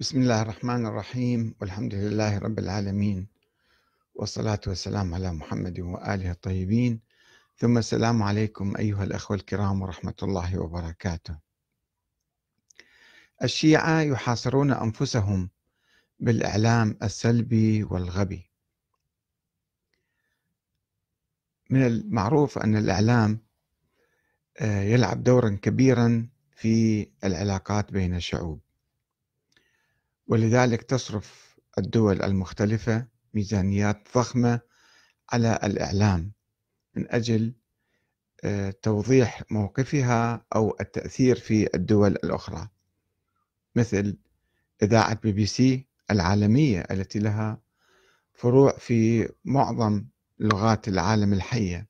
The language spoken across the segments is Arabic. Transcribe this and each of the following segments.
بسم الله الرحمن الرحيم والحمد لله رب العالمين والصلاة والسلام على محمد وآله الطيبين. ثم السلام عليكم أيها الأخوة الكرام ورحمة الله وبركاته. الشيعة يحاصرون أنفسهم بالإعلام السلبي والغبي. من المعروف أن الإعلام آه، يلعب دورا كبيرا في العلاقات بين الشعوب. ولذلك تصرف الدول المختلفة ميزانيات ضخمة على الإعلام من أجل آه، توضيح موقفها أو التأثير في الدول الأخرى. مثل إذاعة بي بي سي العالمية التي لها فروع في معظم لغات العالم الحية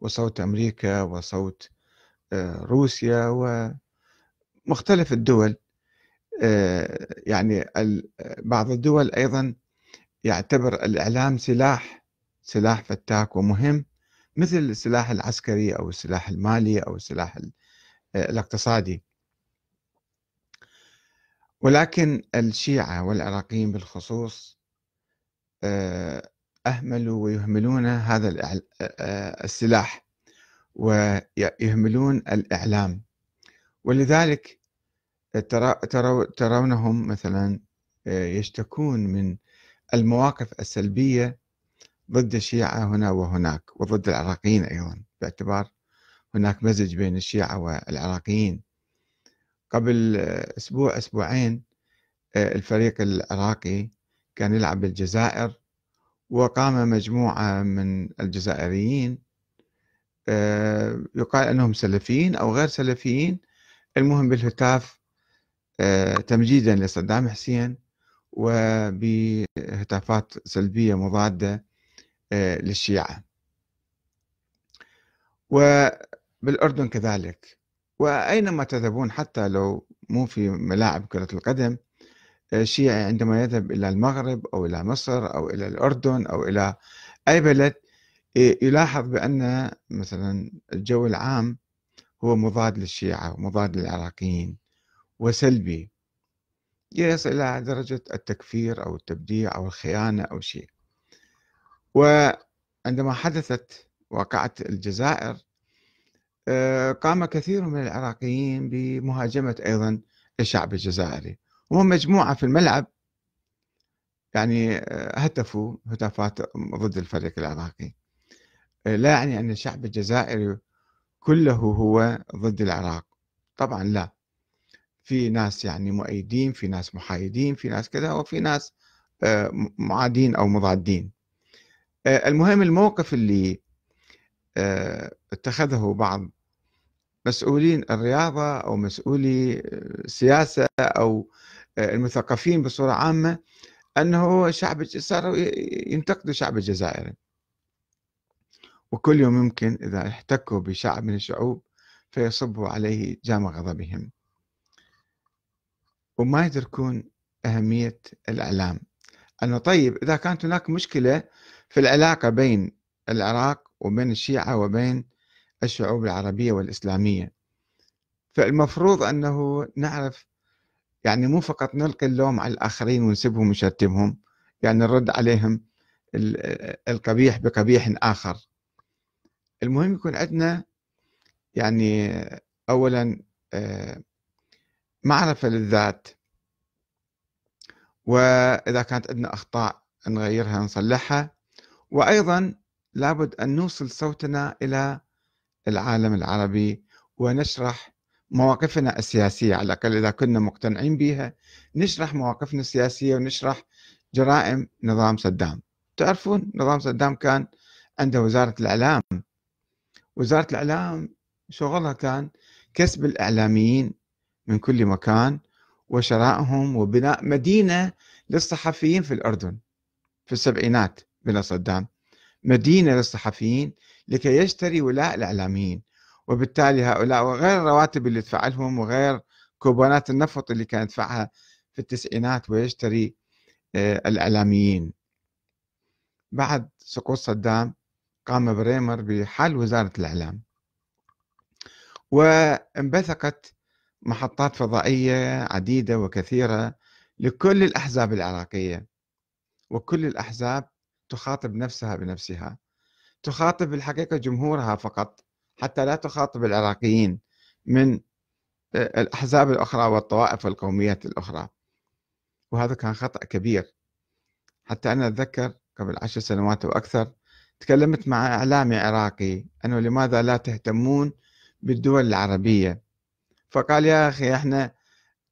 وصوت أمريكا وصوت آه، روسيا ومختلف الدول. يعني بعض الدول أيضا يعتبر الإعلام سلاح سلاح فتاك ومهم مثل السلاح العسكري أو السلاح المالي أو السلاح آه، الاقتصادي. ولكن الشيعة والعراقيين بالخصوص آه، أهملوا ويهملون هذا السلاح ويهملون الإعلام. ولذلك ترونهم مثلا آه، يشتكون من المواقف السلبية ضد الشيعة هنا وهناك وضد العراقيين أيضا باعتبار هناك مزج بين الشيعة والعراقيين. قبل آه، أسبوع أسبوعين آه، الفريق العراقي كان يلعب بالجزائر وقام مجموعة من الجزائريين يقال أنهم سلفيين أو غير سلفيين المهم بالهتاف تمجيدا لصدام حسين وبهتافات سلبية مضادة آه، للشيعة. وبالأردن كذلك. وأينما تذهبون حتى لو مو في ملاعب كرة القدم الشيعي آه، عندما يذهب إلى المغرب أو إلى مصر أو إلى الأردن أو إلى أي بلد يلاحظ بأن مثلا الجو العام هو مضاد للشيعة ومضاد للعراقيين. وسلبي. يصل إلى درجة التكفير أو التبديع أو الخيانة أو شيء. وعندما حدثت واقعة الجزائر آه، قام كثير من العراقيين بمهاجمة أيضا الشعب الجزائري. وهم مجموعة في الملعب يعني آه، هتفوا هتافات ضد الفريق العراقي. آه، لا يعني أن الشعب الجزائري كله هو ضد العراق. طبعا لا. في ناس يعني مؤيدين في ناس محايدين في ناس كذا وفي ناس آه، معادين أو مضادين. آه، المهم الموقف اللي آه، اتخذه بعض مسؤولين الرياضة أو مسؤولي السياسة أو المثقفين بصورة عامة أنه شعب صاروا ينتقدوا الشعب الجزائري وكل يوم يمكن إذا احتكوا بشعب من الشعوب فيصبوا عليه جام غضبهم. وما يدركون أهمية الإعلام. أنه طيب إذا كانت هناك مشكلة في العلاقة بين العراق وبين الشيعة وبين الشعوب العربية والإسلامية فالمفروض أنه نعرف يعني مو فقط نلقي اللوم على الآخرين ونسبهم ونشتمهم يعني نرد عليهم القبيح بقبيح آخر. المهم يكون عندنا يعني أولا آه، معرفة للذات. وإذا كانت عندنا أخطاء نغيرها نصلحها. وأيضا لابد أن نوصل صوتنا إلى العالم العربي ونشرح مواقفنا السياسية. على الأقل إذا كنا مقتنعين بها نشرح مواقفنا السياسية ونشرح جرائم نظام صدام. تعرفون نظام صدام كان عنده وزارة الإعلام. وزارة الإعلام شغلها كان كسب الإعلاميين من كل مكان وشرائهم وبناء مدينة للصحفيين في الأردن في السبعينات بلا صدام. مدينة للصحفيين لكي يشتري ولاء الإعلاميين. وبالتالي هؤلاء وغير الرواتب اللي يدفع لهم وغير كوبونات النفط اللي كان يدفعها في التسعينات ويشتري آه، الإعلاميين. بعد سقوط صدام قام بريمر بحل وزارة الإعلام. وانبثقت محطات فضائية عديدة وكثيرة لكل الأحزاب العراقية وكل الأحزاب تخاطب نفسها بنفسها. تخاطب الحقيقة جمهورها فقط حتى لا تخاطب العراقيين من آه، الأحزاب الأخرى والطوائف والقوميات الأخرى. وهذا كان خطأ كبير. حتى أنا أتذكر قبل عشر سنوات أو أكثر تكلمت مع إعلامي عراقي أنه لماذا لا تهتمون بالدول العربية؟ فقال يا أخي إحنا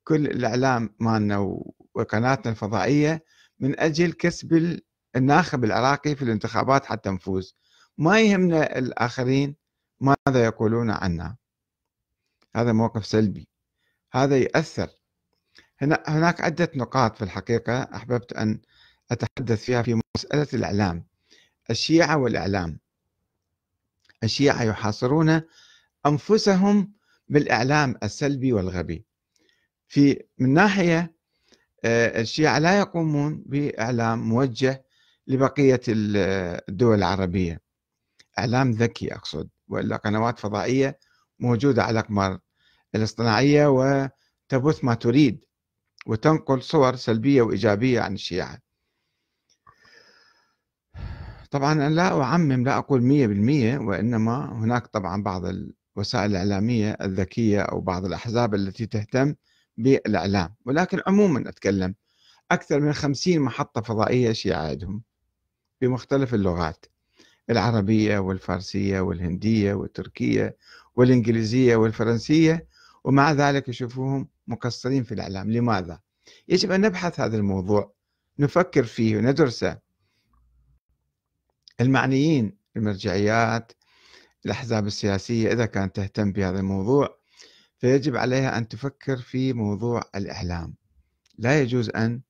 كل الإعلام مالنا وقناتنا الفضائية من أجل كسب الناخب العراقي في الانتخابات حتى نفوز. ما يهمنا الآخرين ماذا يقولون عنا. هذا موقف سلبي. هذا يأثر هناك عدة نقاط في الحقيقة أحببت أن أتحدث فيها في مسألة الإعلام. الشيعة والإعلام. الشيعة يحاصرون أنفسهم بالإعلام السلبي والغبي. في من ناحية آه، الشيعة لا يقومون بإعلام موجه لبقية الدول العربية. إعلام ذكي أقصد وإلا قنوات فضائية موجودة على الأقمار الاصطناعية وتبث ما تريد وتنقل صور سلبية وإيجابية عن الشيعة. طبعا أنا لا أعمم لا أقول مية بالمية وإنما هناك طبعا بعض الوسائل الإعلامية الذكية أو بعض الأحزاب التي تهتم بالإعلام ولكن عموما أتكلم أكثر من خمسين محطة فضائية شيعة عندهم بمختلف اللغات العربية والفارسية والهندية والتركية والإنجليزية والفرنسية ومع ذلك يشوفوهم مقصرين في الإعلام لماذا؟ يجب أن نبحث هذا الموضوع نفكر فيه وندرسه المعنيين المرجعيات الأحزاب السياسية إذا كانت تهتم بهذا الموضوع فيجب عليها أن تفكر في موضوع الإعلام. لا يجوز أن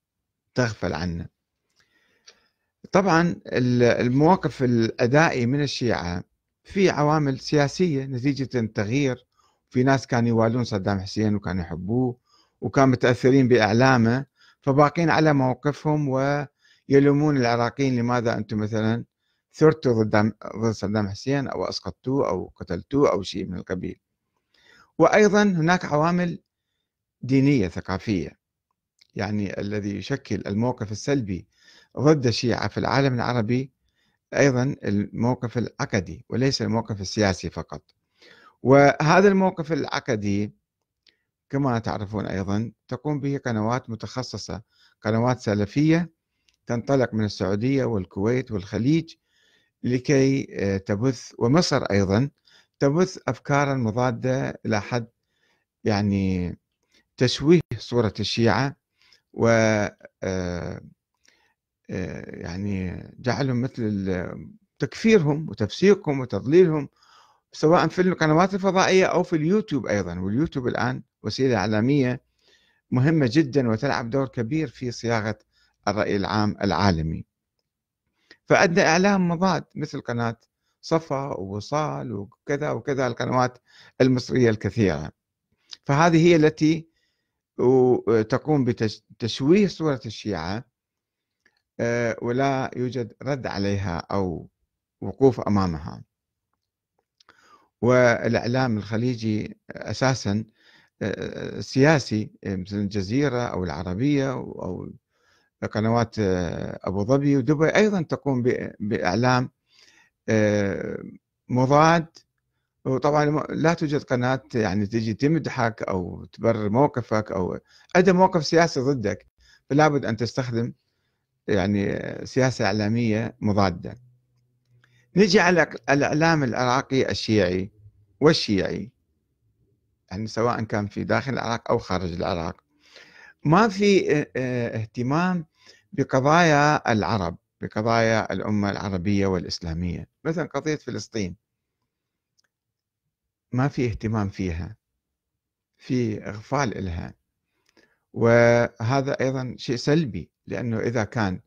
تغفل عنه. طبعا المواقف الأدائي من الشيعة في عوامل سياسية نتيجة التغيير في ناس كانوا يوالون صدام حسين وكانوا يحبوه وكانوا متأثرين بإعلامه فباقين على موقفهم ويلومون العراقيين لماذا أنتم مثلا ثرتوا ضد ضد صدام حسين أو أسقطتوه أو قتلتوه أو شيء من القبيل. وأيضا هناك عوامل دينية ثقافية يعني الذي يشكل الموقف السلبي ضد الشيعة في العالم العربي أيضا الموقف العقدي وليس الموقف السياسي فقط. وهذا الموقف العقدي كما تعرفون أيضا تقوم به قنوات متخصصة قنوات سلفية تنطلق من السعودية والكويت والخليج لكي آه، تبث ومصر أيضا تبث أفكارا مضادة إلى حد يعني تشويه صورة الشيعة و آه، آه، يعني جعلهم مثل تكفيرهم وتفسيقهم وتضليلهم سواء في القنوات الفضائية أو في اليوتيوب أيضا. واليوتيوب الآن وسيلة إعلامية مهمة جدا وتلعب دور كبير في صياغة الرأي العام العالمي. فأدى إعلام مضاد مثل قناة صفا ووصال وكذا وكذا القنوات المصرية الكثيرة. فهذه هي التي تقوم بتشويه صورة الشيعة آه، ولا يوجد رد عليها أو وقوف أمامها. والإعلام الخليجي أساسا آه، سياسي مثل الجزيرة أو العربية أو قنوات آه، أبو ظبي ودبي أيضا تقوم بإعلام مضاد. وطبعا لا توجد قناة يعني تجي تمدحك أو تبرر موقفك أو أدى موقف سياسي ضدك. فلا بد أن تستخدم يعني سياسة إعلامية مضادة. نجي على الإعلام العراقي الشيعي والشيعي يعني سواء كان في داخل العراق أو خارج العراق. ما في اهتمام بقضايا العرب بقضايا الأمة العربية والإسلامية. مثلا قضية فلسطين. ما في اهتمام فيها. في إغفال إلها. وهذا أيضا شيء سلبي لأنه إذا كان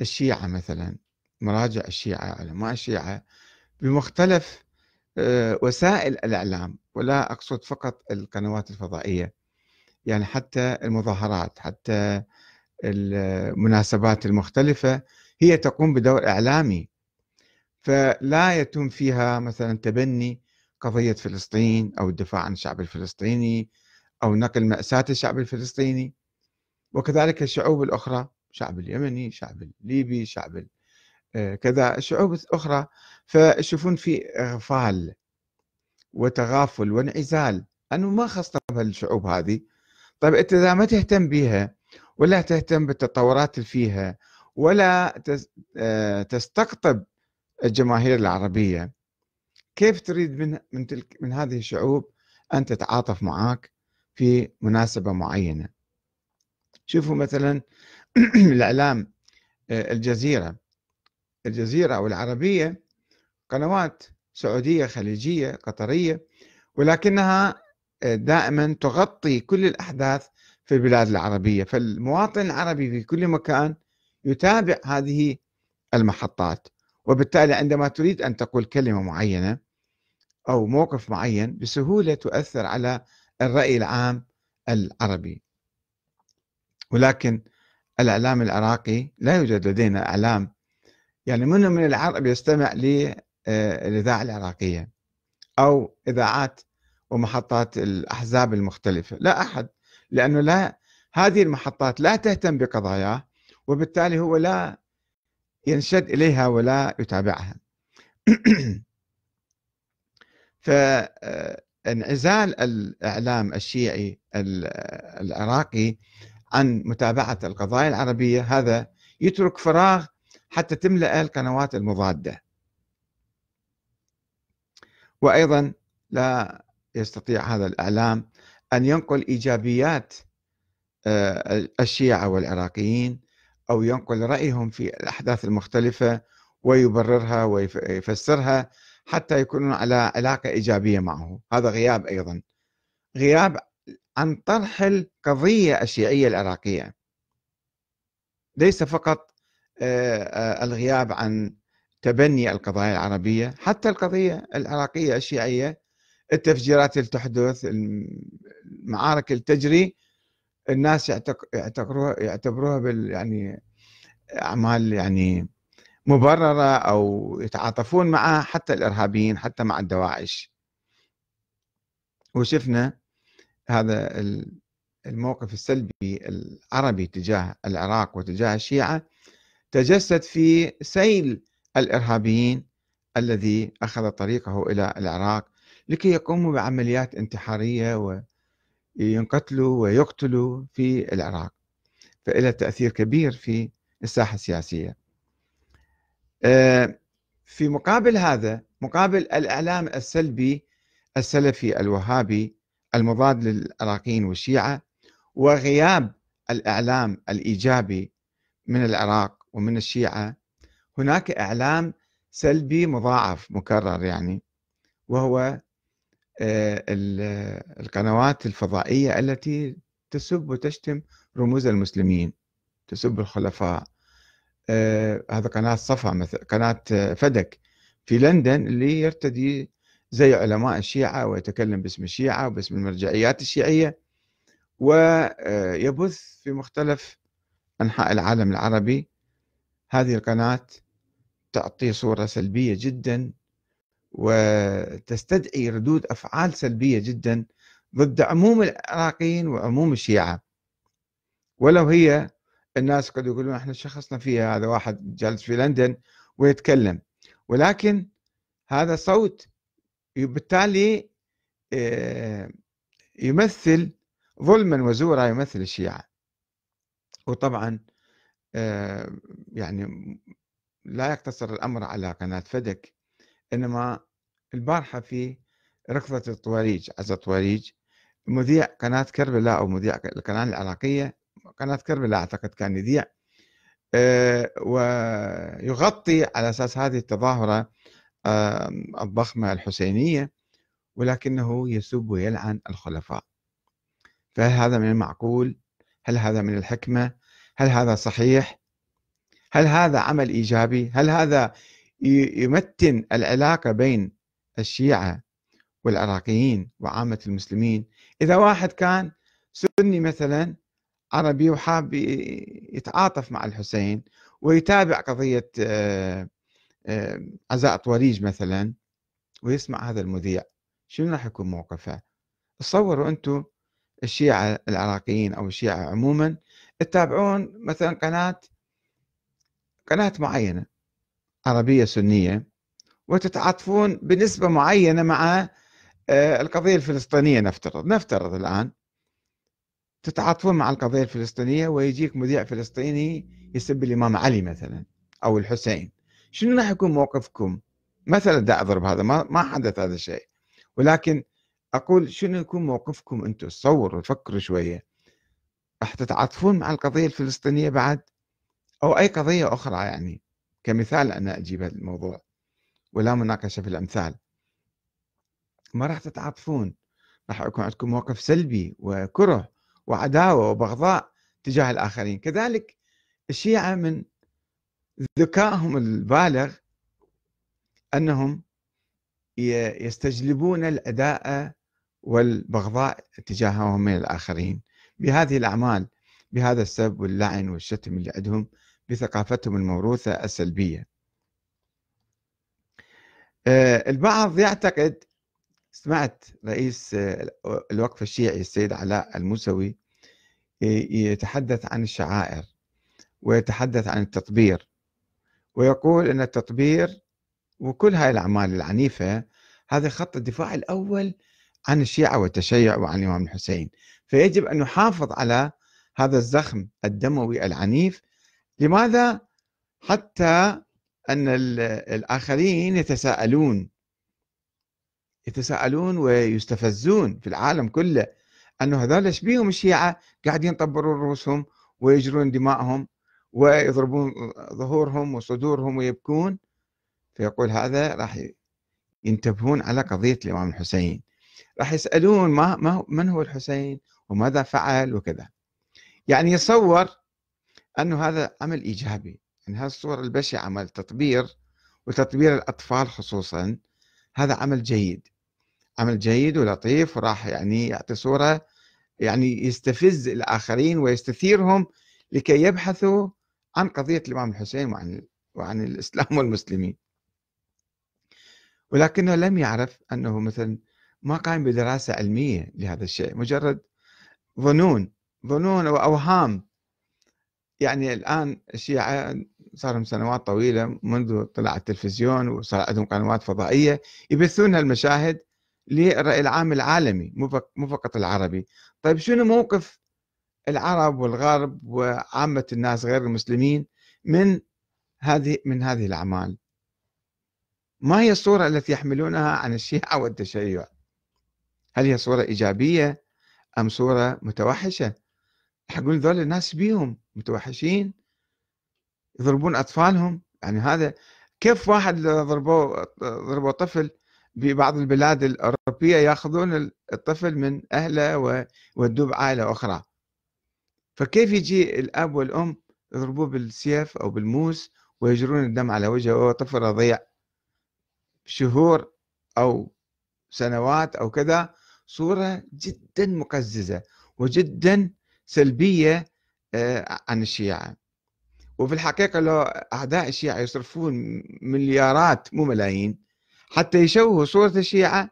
الشيعة مثلا مراجع الشيعة علماء الشيعة بمختلف وسائل الإعلام ولا أقصد فقط القنوات الفضائية يعني حتى المظاهرات حتى المناسبات المختلفة هي تقوم بدور إعلامي. فلا يتم فيها مثلا تبني قضية فلسطين أو الدفاع عن الشعب الفلسطيني أو نقل مأساة الشعب الفلسطيني. وكذلك الشعوب الأخرى شعب اليمني شعب الليبي شعب آه، كذا شعوب أخرى فيشوفون في إغفال وتغافل وانعزال. أنه ما خصنا بهالشعوب هذه. طيب أنت إذا ما تهتم بها ولا تهتم بالتطورات اللي فيها ولا آه، تستقطب الجماهير العربية كيف تريد من من تلك من هذه الشعوب أن تتعاطف معك في مناسبة معينة؟ شوفوا مثلا الإعلام آه، الجزيرة. الجزيرة أو العربية قنوات سعودية خليجية قطرية ولكنها دائما تغطي كل الأحداث في البلاد العربية. فالمواطن العربي في كل مكان يتابع هذه المحطات. وبالتالي عندما تريد أن تقول كلمة معينة أو موقف معين بسهولة تؤثر على الرأي العام العربي. ولكن الإعلام العراقي لا يوجد لدينا إعلام. يعني منو من العرب يستمع للإذاعة العراقية؟ أو إذاعات ومحطات الأحزاب المختلفة. لا أحد لأنه لا هذه المحطات لا تهتم بقضاياه وبالتالي هو لا ينشد إليها ولا يتابعها. فانعزال الإعلام الشيعي العراقي عن متابعة القضايا العربية هذا يترك فراغ حتى تملأ القنوات المضادة. وأيضا لا يستطيع هذا الإعلام أن ينقل إيجابيات آه، الشيعة والعراقيين أو ينقل رأيهم في الأحداث المختلفة ويبررها ويفسرها حتى يكونون على علاقة إيجابية معه. هذا غياب أيضا. غياب عن طرح القضية الشيعية العراقية. ليس فقط آه، آه، الغياب عن تبني القضايا العربية حتى القضية العراقية الشيعية التفجيرات اللي تحدث المعارك اللي تجري الناس يعتبروها يعتبروها بال يعني أعمال يعني مبررة أو يتعاطفون معها حتى الإرهابيين حتى مع الدواعش. وشفنا هذا الموقف السلبي العربي تجاه العراق وتجاه الشيعة تجسد في سيل الإرهابيين الذي أخذ طريقه إلى العراق لكي يقوموا بعمليات انتحارية وينقتلوا ويقتلوا في العراق فإلى تأثير كبير في الساحة السياسية. آه، في مقابل هذا مقابل الإعلام السلبي السلفي الوهابي المضاد للعراقيين والشيعة وغياب الإعلام الإيجابي من العراق ومن الشيعة هناك إعلام سلبي مضاعف مكرر يعني وهو القنوات الفضائية التي تسب وتشتم رموز المسلمين تسب الخلفاء. آه، هذا قناة صفا مثل قناة فدك في لندن اللي يرتدي زي علماء الشيعة ويتكلم باسم الشيعة وباسم المرجعيات الشيعية. ويبث في مختلف أنحاء العالم العربي. هذه القناة تعطي صورة سلبية جدا وتستدعي ردود أفعال سلبية جدا ضد عموم العراقيين وعموم الشيعة. ولو هي الناس قد يقولون إحنا شخصنا فيها هذا واحد جالس في لندن ويتكلم. ولكن هذا صوت بالتالي آه، يمثل ظلما وزورا يمثل الشيعة. وطبعا آه، يعني لا يقتصر الأمر على قناة فدك. إنما البارحة في ركضة الطواريج عزة الطواريج مذيع قناة كربلاء أو مذيع القناة العراقية قناة كربلاء أعتقد كان يذيع آه، ويغطي على أساس هذه التظاهرة الضخمة الحسينية ولكنه يسب ويلعن الخلفاء فهل هذا من المعقول؟ هل هذا من الحكمة؟ هل هذا صحيح؟ هل هذا عمل إيجابي؟ هل هذا يمتن العلاقة بين الشيعة والعراقيين وعامة المسلمين. إذا واحد كان سني مثلا عربي وحاب يتعاطف مع الحسين ويتابع قضية آه، آه، عزاء طوريج مثلا ويسمع هذا المذيع شنو راح يكون موقفه؟ تصوروا أنتم الشيعة العراقيين أو الشيعة عموما تتابعون مثلا قناة قناة معينة. عربية سنية وتتعاطفون بنسبة معينة مع آه، القضية الفلسطينية نفترض. نفترض الآن تتعاطفون مع القضية الفلسطينية ويجيك مذيع فلسطيني يسب الإمام علي مثلا أو الحسين. شنو راح يكون موقفكم؟ مثلا دا أضرب هذا ما, ما حدث هذا الشيء. ولكن أقول شنو يكون موقفكم أنتم تصوروا فكروا شوية. راح تتعاطفون مع القضية الفلسطينية بعد؟ أو أي قضية أخرى يعني؟ كمثال أنا أجيب هذا الموضوع ولا مناقشة في الأمثال. ما راح تتعاطفون راح يكون عندكم موقف سلبي وكره وعداوة وبغضاء تجاه الآخرين. كذلك الشيعة من ذكائهم البالغ أنهم يستجلبون الأداء والبغضاء تجاههم من الآخرين. بهذه الأعمال بهذا السب واللعن والشتم اللي عندهم بثقافتهم الموروثة السلبية. آه، البعض يعتقد سمعت رئيس آه، الوقف الشيعي السيد علاء الموسوي يتحدث عن الشعائر ويتحدث عن التطبير ويقول أن التطبير وكل هاي الأعمال العنيفة هذا خط الدفاع الأول عن الشيعة والتشيع وعن الإمام الحسين. فيجب أن نحافظ على هذا الزخم الدموي العنيف لماذا؟ حتى أن الآخرين يتساءلون. يتساءلون ويستفزون في العالم كله أنه هذول إيش بيهم؟ الشيعة قاعدين يطبرون رؤوسهم ويجرون دماءهم ويضربون ظهورهم وصدورهم ويبكون. فيقول هذا راح ينتبهون على قضية الإمام الحسين. راح يسألون ما, ما من هو الحسين وماذا فعل وكذا. يعني يصور أنه هذا عمل إيجابي يعني هذه الصورة البشعة عمل تطبير وتطبير الأطفال خصوصا هذا عمل جيد عمل جيد ولطيف وراح يعني يعطي صورة يعني يستفز الآخرين ويستثيرهم لكي يبحثوا عن قضية الإمام الحسين وعن وعن الإسلام والمسلمين. ولكنه لم يعرف أنه مثلا ما قام بدراسة علمية لهذا الشيء مجرد ظنون ظنون وأوهام يعني الآن الشيعة صار لهم سنوات طويلة منذ طلع التلفزيون وصار عندهم قنوات فضائية يبثون المشاهد للرأي العام العالمي مو فقط العربي. طيب شنو موقف العرب والغرب وعامة الناس غير المسلمين من هذه من هذه الأعمال؟ ما هي الصورة التي يحملونها عن الشيعة والتشيع؟ هل هي صورة إيجابية أم صورة متوحشة؟ يقول ذول الناس بيهم متوحشين يضربون أطفالهم. يعني هذا كيف واحد ضربوا ضربوا طفل ببعض البلاد الأوروبية يأخذون الطفل من أهله ويودوه بعائلة أخرى؟ فكيف يجي الأب والأم يضربوه بالسيف أو بالموس ويجرون الدم على وجهه وهو طفل رضيع؟ شهور أو سنوات أو كذا صورة جدا مقززة وجدا سلبية آه، عن الشيعة. وفي الحقيقة لو أعداء الشيعة يصرفون مليارات مو ملايين حتى يشوهوا صورة الشيعة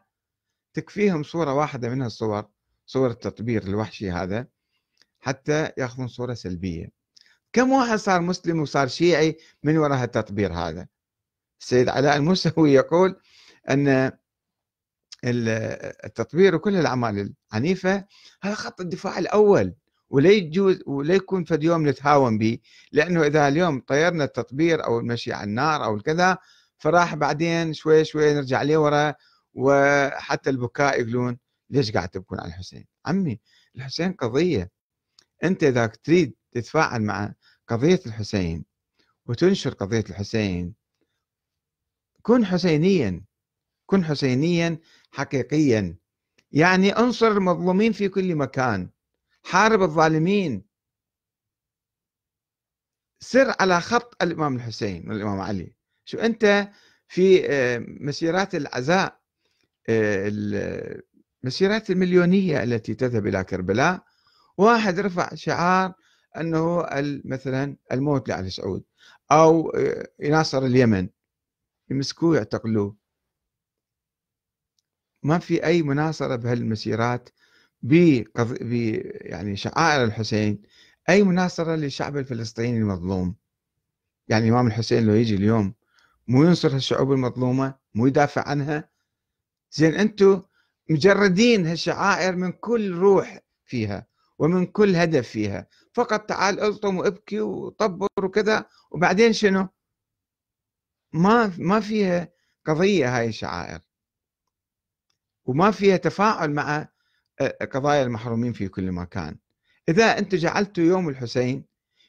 تكفيهم صورة واحدة من الصور صور التطبير الوحشي هذا حتى يأخذون صورة سلبية. كم واحد صار مسلم وصار شيعي من وراء التطبير هذا؟ السيد علاء الموسوي يقول أن التطبير وكل الأعمال العنيفة هذا خط الدفاع الأول. ولا يجوز ولا يكون فد يوم نتهاون به لأنه إذا اليوم طيرنا التطبير أو المشي على النار أو الكذا فراح بعدين شوي شوي نرجع لورا وحتى البكاء يقولون ليش قاعد تبكون على الحسين؟ عمي الحسين قضية. أنت إذا تريد تتفاعل مع قضية الحسين وتنشر قضية الحسين كن حسينيا كن حسينيا حقيقيا. يعني انصر المظلومين في كل مكان. حارب الظالمين. سر على خط الإمام الحسين والإمام علي. شو أنت في آه، مسيرات العزاء آه، المسيرات المليونية التي تذهب إلى كربلاء. واحد رفع شعار أنه مثلا الموت لعلي سعود أو آه، يناصر اليمن. يمسكوه يعتقلوه ما في أي مناصرة بهالمسيرات ب يعني شعائر الحسين. أي مناصرة للشعب الفلسطيني المظلوم. يعني الإمام الحسين لو يجي اليوم مو ينصر هالشعوب المظلومة مو يدافع عنها. زين أنتم مجردين هالشعائر من كل روح فيها ومن كل هدف فيها. فقط تعال ألطم وأبكي وطبر وكذا وبعدين شنو؟ ما ما فيها قضية هاي الشعائر. وما فيها تفاعل مع قضايا المحرومين في كل مكان. إذا أنت جعلتوا يوم الحسين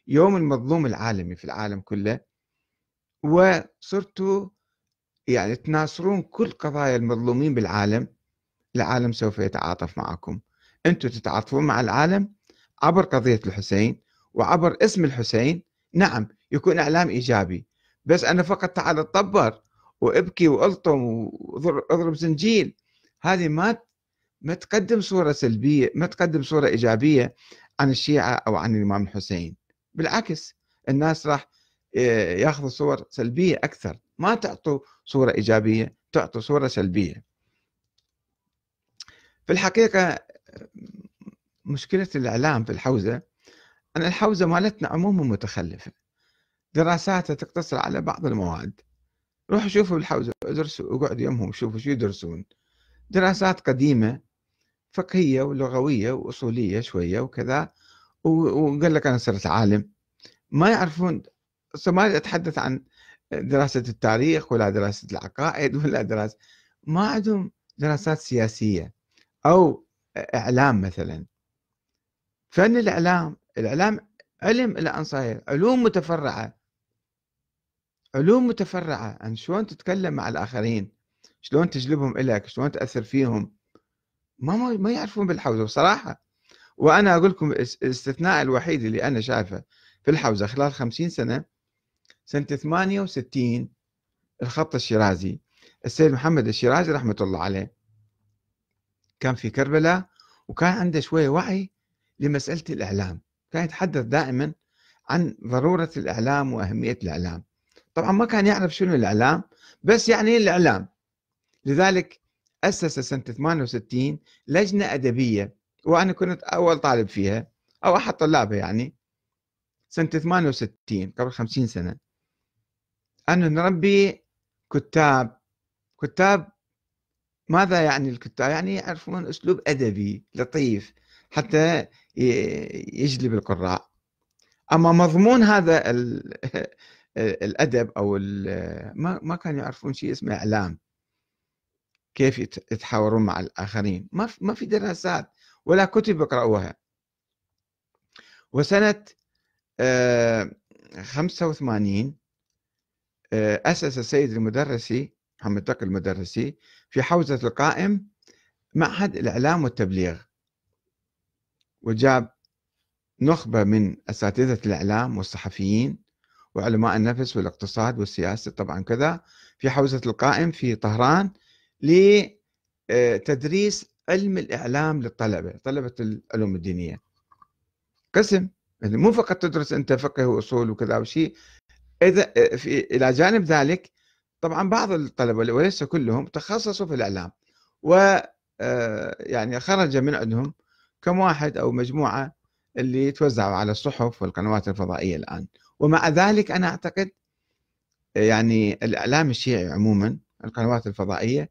يوم المظلوم العالمي في العالم كله وصرتوا يعني تناصرون كل قضايا المظلومين بالعالم العالم سوف يتعاطف معكم. أنتم تتعاطفون مع العالم عبر قضية الحسين وعبر اسم الحسين. نعم يكون إعلام إيجابي بس أنا فقط تعال أتطبر وإبكي وألطم واضرب زنجيل. هذه ما ما تقدم صورة سلبية ما تقدم صورة إيجابية عن الشيعة أو عن الإمام الحسين بالعكس الناس راح آه، ياخذوا صور سلبية أكثر. ما تعطوا صورة إيجابية تعطوا صورة سلبية. في الحقيقة مشكلة الإعلام في الحوزة أن الحوزة مالتنا عموما متخلفة. دراساتها تقتصر على بعض المواد. روحوا شوفوا الحوزة ادرسوا اقعدوا يمهم شوفوا شو يدرسون. دراسات قديمة فقهية ولغوية وأصولية شوية وكذا وقال لك أنا صرت عالم. ما يعرفون ما أتحدث عن دراسة التاريخ ولا دراسة العقائد ولا دراسة ما عندهم دراسات سياسية أو إعلام مثلا. فن الإعلام الإعلام علم أن صاير علوم متفرعة. علوم متفرعة عن شلون تتكلم مع الآخرين شلون تجلبهم إليك شلون تأثر فيهم. ما ما يعرفون بالحوزة بصراحة. وأنا أقول لكم الاستثناء الوحيد اللي أنا شايفه في الحوزة خلال خمسين سنة سنة 68 الخط الشيرازي. السيد محمد الشيرازي رحمة الله عليه كان في كربلاء وكان عنده شوية وعي لمسألة الإعلام. كان يتحدث دائما عن ضرورة الإعلام وأهمية الإعلام. طبعا ما كان يعرف شنو الإعلام بس يعني الإعلام. لذلك أسس سنة 68 لجنة أدبية وأنا كنت أول طالب فيها أو أحد طلابها يعني سنة 68 قبل 50 سنة. أن نربي كتاب كتاب ماذا يعني الكتاب؟ يعني يعرفون أسلوب أدبي لطيف حتى يجلب القراء. أما مضمون هذا الأدب أو ما كانوا يعرفون شيء اسمه إعلام. كيف يتحاورون مع الآخرين. ما ما في دراسات ولا كتب يقرأوها وسنة 85 آه، أسس السيد المدرسي محمد تقي المدرسي في حوزة القائم معهد الإعلام والتبليغ. وجاب نخبة من أساتذة الإعلام والصحفيين وعلماء النفس والاقتصاد والسياسة طبعا كذا في حوزة القائم في طهران لتدريس علم الإعلام للطلبة طلبة العلوم الدينية. قسم يعني مو فقط تدرس أنت فقه وأصول وكذا وشيء إذا في إلى جانب ذلك طبعا بعض الطلبة وليس كلهم تخصصوا في الإعلام. و آه، يعني خرج من عندهم كم واحد أو مجموعة اللي توزعوا على الصحف والقنوات الفضائية الآن. ومع ذلك أنا أعتقد يعني الإعلام الشيعي عموما القنوات الفضائية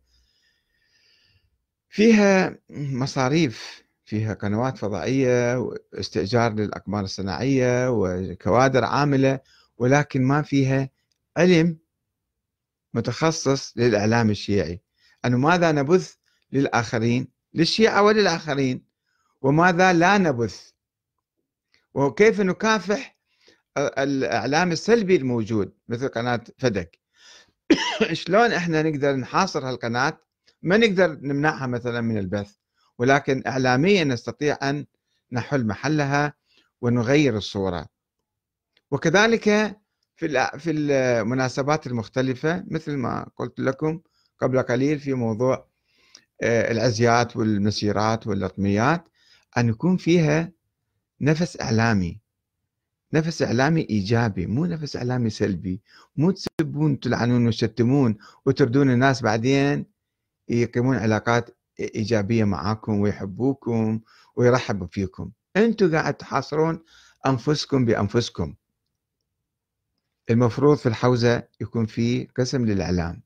فيها مصاريف فيها قنوات فضائية واستئجار للأقمار الصناعية وكوادر عاملة ولكن ما فيها علم متخصص للإعلام الشيعي. أنه ماذا نبث للآخرين؟ للشيعة وللآخرين. وماذا لا نبث؟ وكيف نكافح الإعلام السلبي الموجود مثل قناة فدك؟ شلون إحنا نقدر نحاصر هالقناة ما نقدر نمنعها مثلا من البث ولكن إعلاميا نستطيع أن نحل محلها ونغير الصورة. وكذلك في في المناسبات المختلفة مثل ما قلت لكم قبل قليل في موضوع آه، العزيات والمسيرات واللطميات أن يكون فيها نفس إعلامي. نفس إعلامي إيجابي مو نفس إعلامي سلبي. مو تسبون تلعنون وتشتمون وتردون الناس بعدين يقيمون علاقات إيجابية معاكم ويحبوكم ويرحبوا فيكم أنتم قاعد تحاصرون أنفسكم بأنفسكم. المفروض في الحوزة يكون في قسم للإعلام.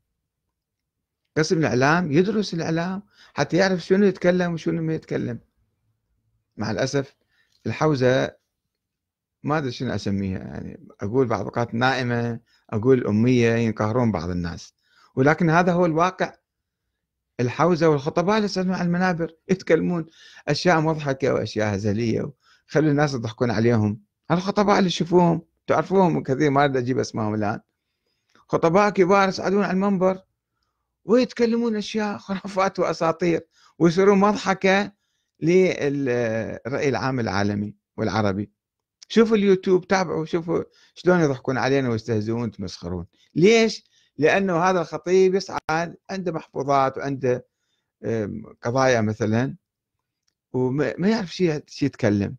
قسم الإعلام يدرس الإعلام حتى يعرف شنو يتكلم وشنو ما يتكلم. مع الأسف الحوزة ما أدري شنو أسميها يعني أقول بعض الأوقات نائمة أقول أمية ينقهرون بعض الناس. ولكن هذا هو الواقع الحوزة والخطباء يصعدون على المنابر يتكلمون أشياء مضحكة وأشياء هزلية خلوا الناس يضحكون عليهم. الخطباء اللي تشوفوهم تعرفوهم كثير ما أريد أجيب أسمائهم الآن. خطباء كبار يصعدون على المنبر ويتكلمون أشياء خرافات وأساطير ويصيرون مضحكة للرأي العام العالمي والعربي. شوفوا اليوتيوب تابعوا شوفوا شلون يضحكون علينا ويستهزئون ويتمسخرون. ليش؟ لأنه هذا الخطيب يصعد عنده محفوظات وعنده قضايا مثلا وما يعرف شيء شي يتكلم.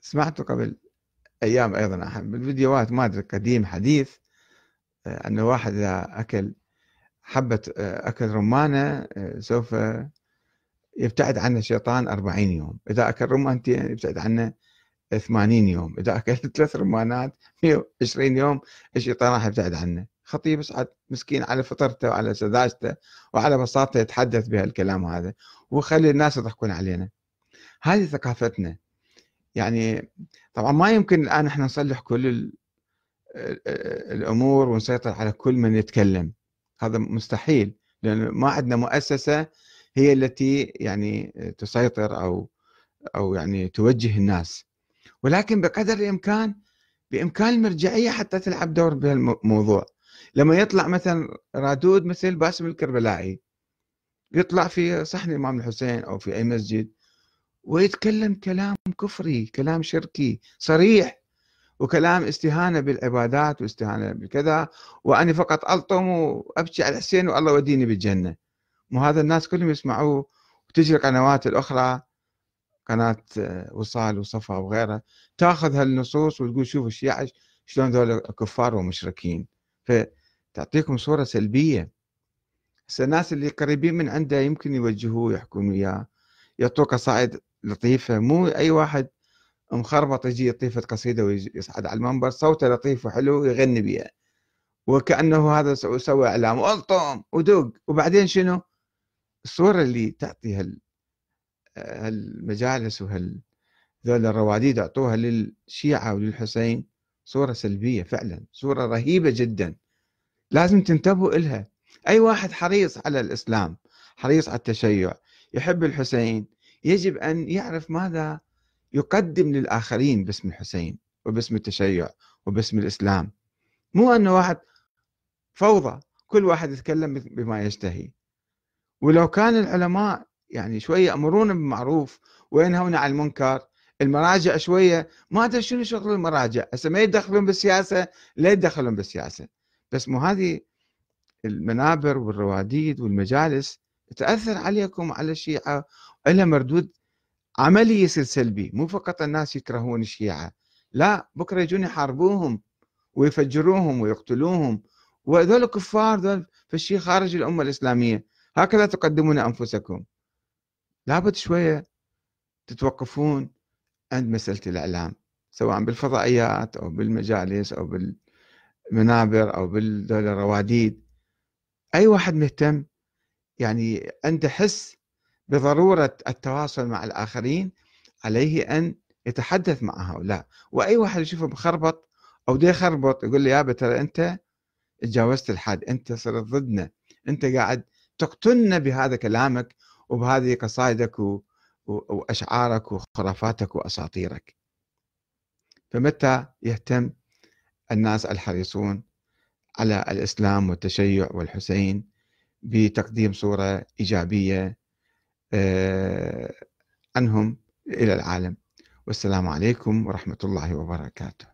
سمعته قبل أيام أيضا بالفيديوهات ما أدري قديم حديث آه، أن واحد إذا أكل حبة آه، أكل رمانة آه، سوف يبتعد عنه الشيطان أربعين يوم. إذا أكل رمانتين يبتعد عنه ثمانين يوم. إذا أكل ثلاث رمانات مئة وعشرين يوم الشيطان راح يبتعد عنه. خطيب يصعد مسكين على فطرته وعلى سذاجته وعلى بساطته يتحدث بهالكلام هذا. وخلي الناس يضحكون علينا. هذه ثقافتنا. يعني طبعا ما يمكن الآن إحنا نصلح كل الأمور ونسيطر على كل من يتكلم. هذا مستحيل لأن ما عندنا مؤسسة هي التي يعني تسيطر أو أو يعني توجه الناس. ولكن بقدر الإمكان بإمكان المرجعية حتى تلعب دور بهالموضوع. لما يطلع مثلا رادود مثل باسم الكربلائي يطلع في صحن الإمام الحسين أو في أي مسجد ويتكلم كلام كفري كلام شركي صريح وكلام استهانة بالعبادات واستهانة بالكذا واني فقط ألطم وأبكي على الحسين والله يوديني بالجنة. مو هذا الناس كلهم يسمعوه وتجي القنوات الأخرى قناة وصال وصفا وغيرها تاخذ هالنصوص وتقول شوفوا الشيعة شلون ذول كفار ومشركين. فتعطيكم صورة سلبية. الناس اللي قريبين من عنده يمكن يوجهوه يحكون وياه. يعطوه قصائد لطيفة. مو أي واحد مخربط يجي يطيفة قصيدة ويصعد على المنبر صوته لطيف وحلو يغني بها وكأنه هذا سوى إعلام. والطم ودق. وبعدين شنو؟ الصورة اللي تعطي هال هالمجالس وهال ذول الرواديد أعطوها للشيعة وللحسين صورة سلبية فعلا صورة رهيبة جدا. لازم تنتبهوا إلها. أي واحد حريص على الإسلام حريص على التشيع يحب الحسين يجب أن يعرف ماذا يقدم للآخرين باسم الحسين وباسم التشيع وباسم الإسلام. مو أنه واحد فوضى كل واحد يتكلم بما يشتهي. ولو كان العلماء يعني شوية يأمرون بالمعروف وينهون عن المنكر. المراجع شوية ما أدري شنو شغل المراجع. هسه ما يدخلون بالسياسة لا يدخلون بالسياسة. بس مو هذه المنابر والرواديد والمجالس تأثر عليكم وعلى الشيعة. لها مردود عملي يصير سلبي. مو فقط الناس يكرهون الشيعة. لا بكرة يجون يحاربوهم ويفجروهم ويقتلوهم. وهذول كفار ذول فالشيء خارج الأمة الإسلامية. هكذا تقدمون أنفسكم. لابد شوية تتوقفون عند مسألة الإعلام سواء بالفضائيات أو بالمجالس أو بالمنابر أو بالدولة الرواديد. أي واحد مهتم يعني عنده حس بضرورة التواصل مع الآخرين عليه أن يتحدث مع هؤلاء. وأي واحد يشوفه مخربط أو دي خربط يقول لي يا ترى أنت تجاوزت الحد أنت صرت ضدنا أنت قاعد تقتلنا بهذا كلامك وبهذه قصائدك وأشعارك وخرافاتك وأساطيرك. فمتى يهتم الناس الحريصون على الإسلام والتشيع والحسين بتقديم صورة إيجابية آه، عنهم إلى العالم؟ والسلام عليكم ورحمة الله وبركاته.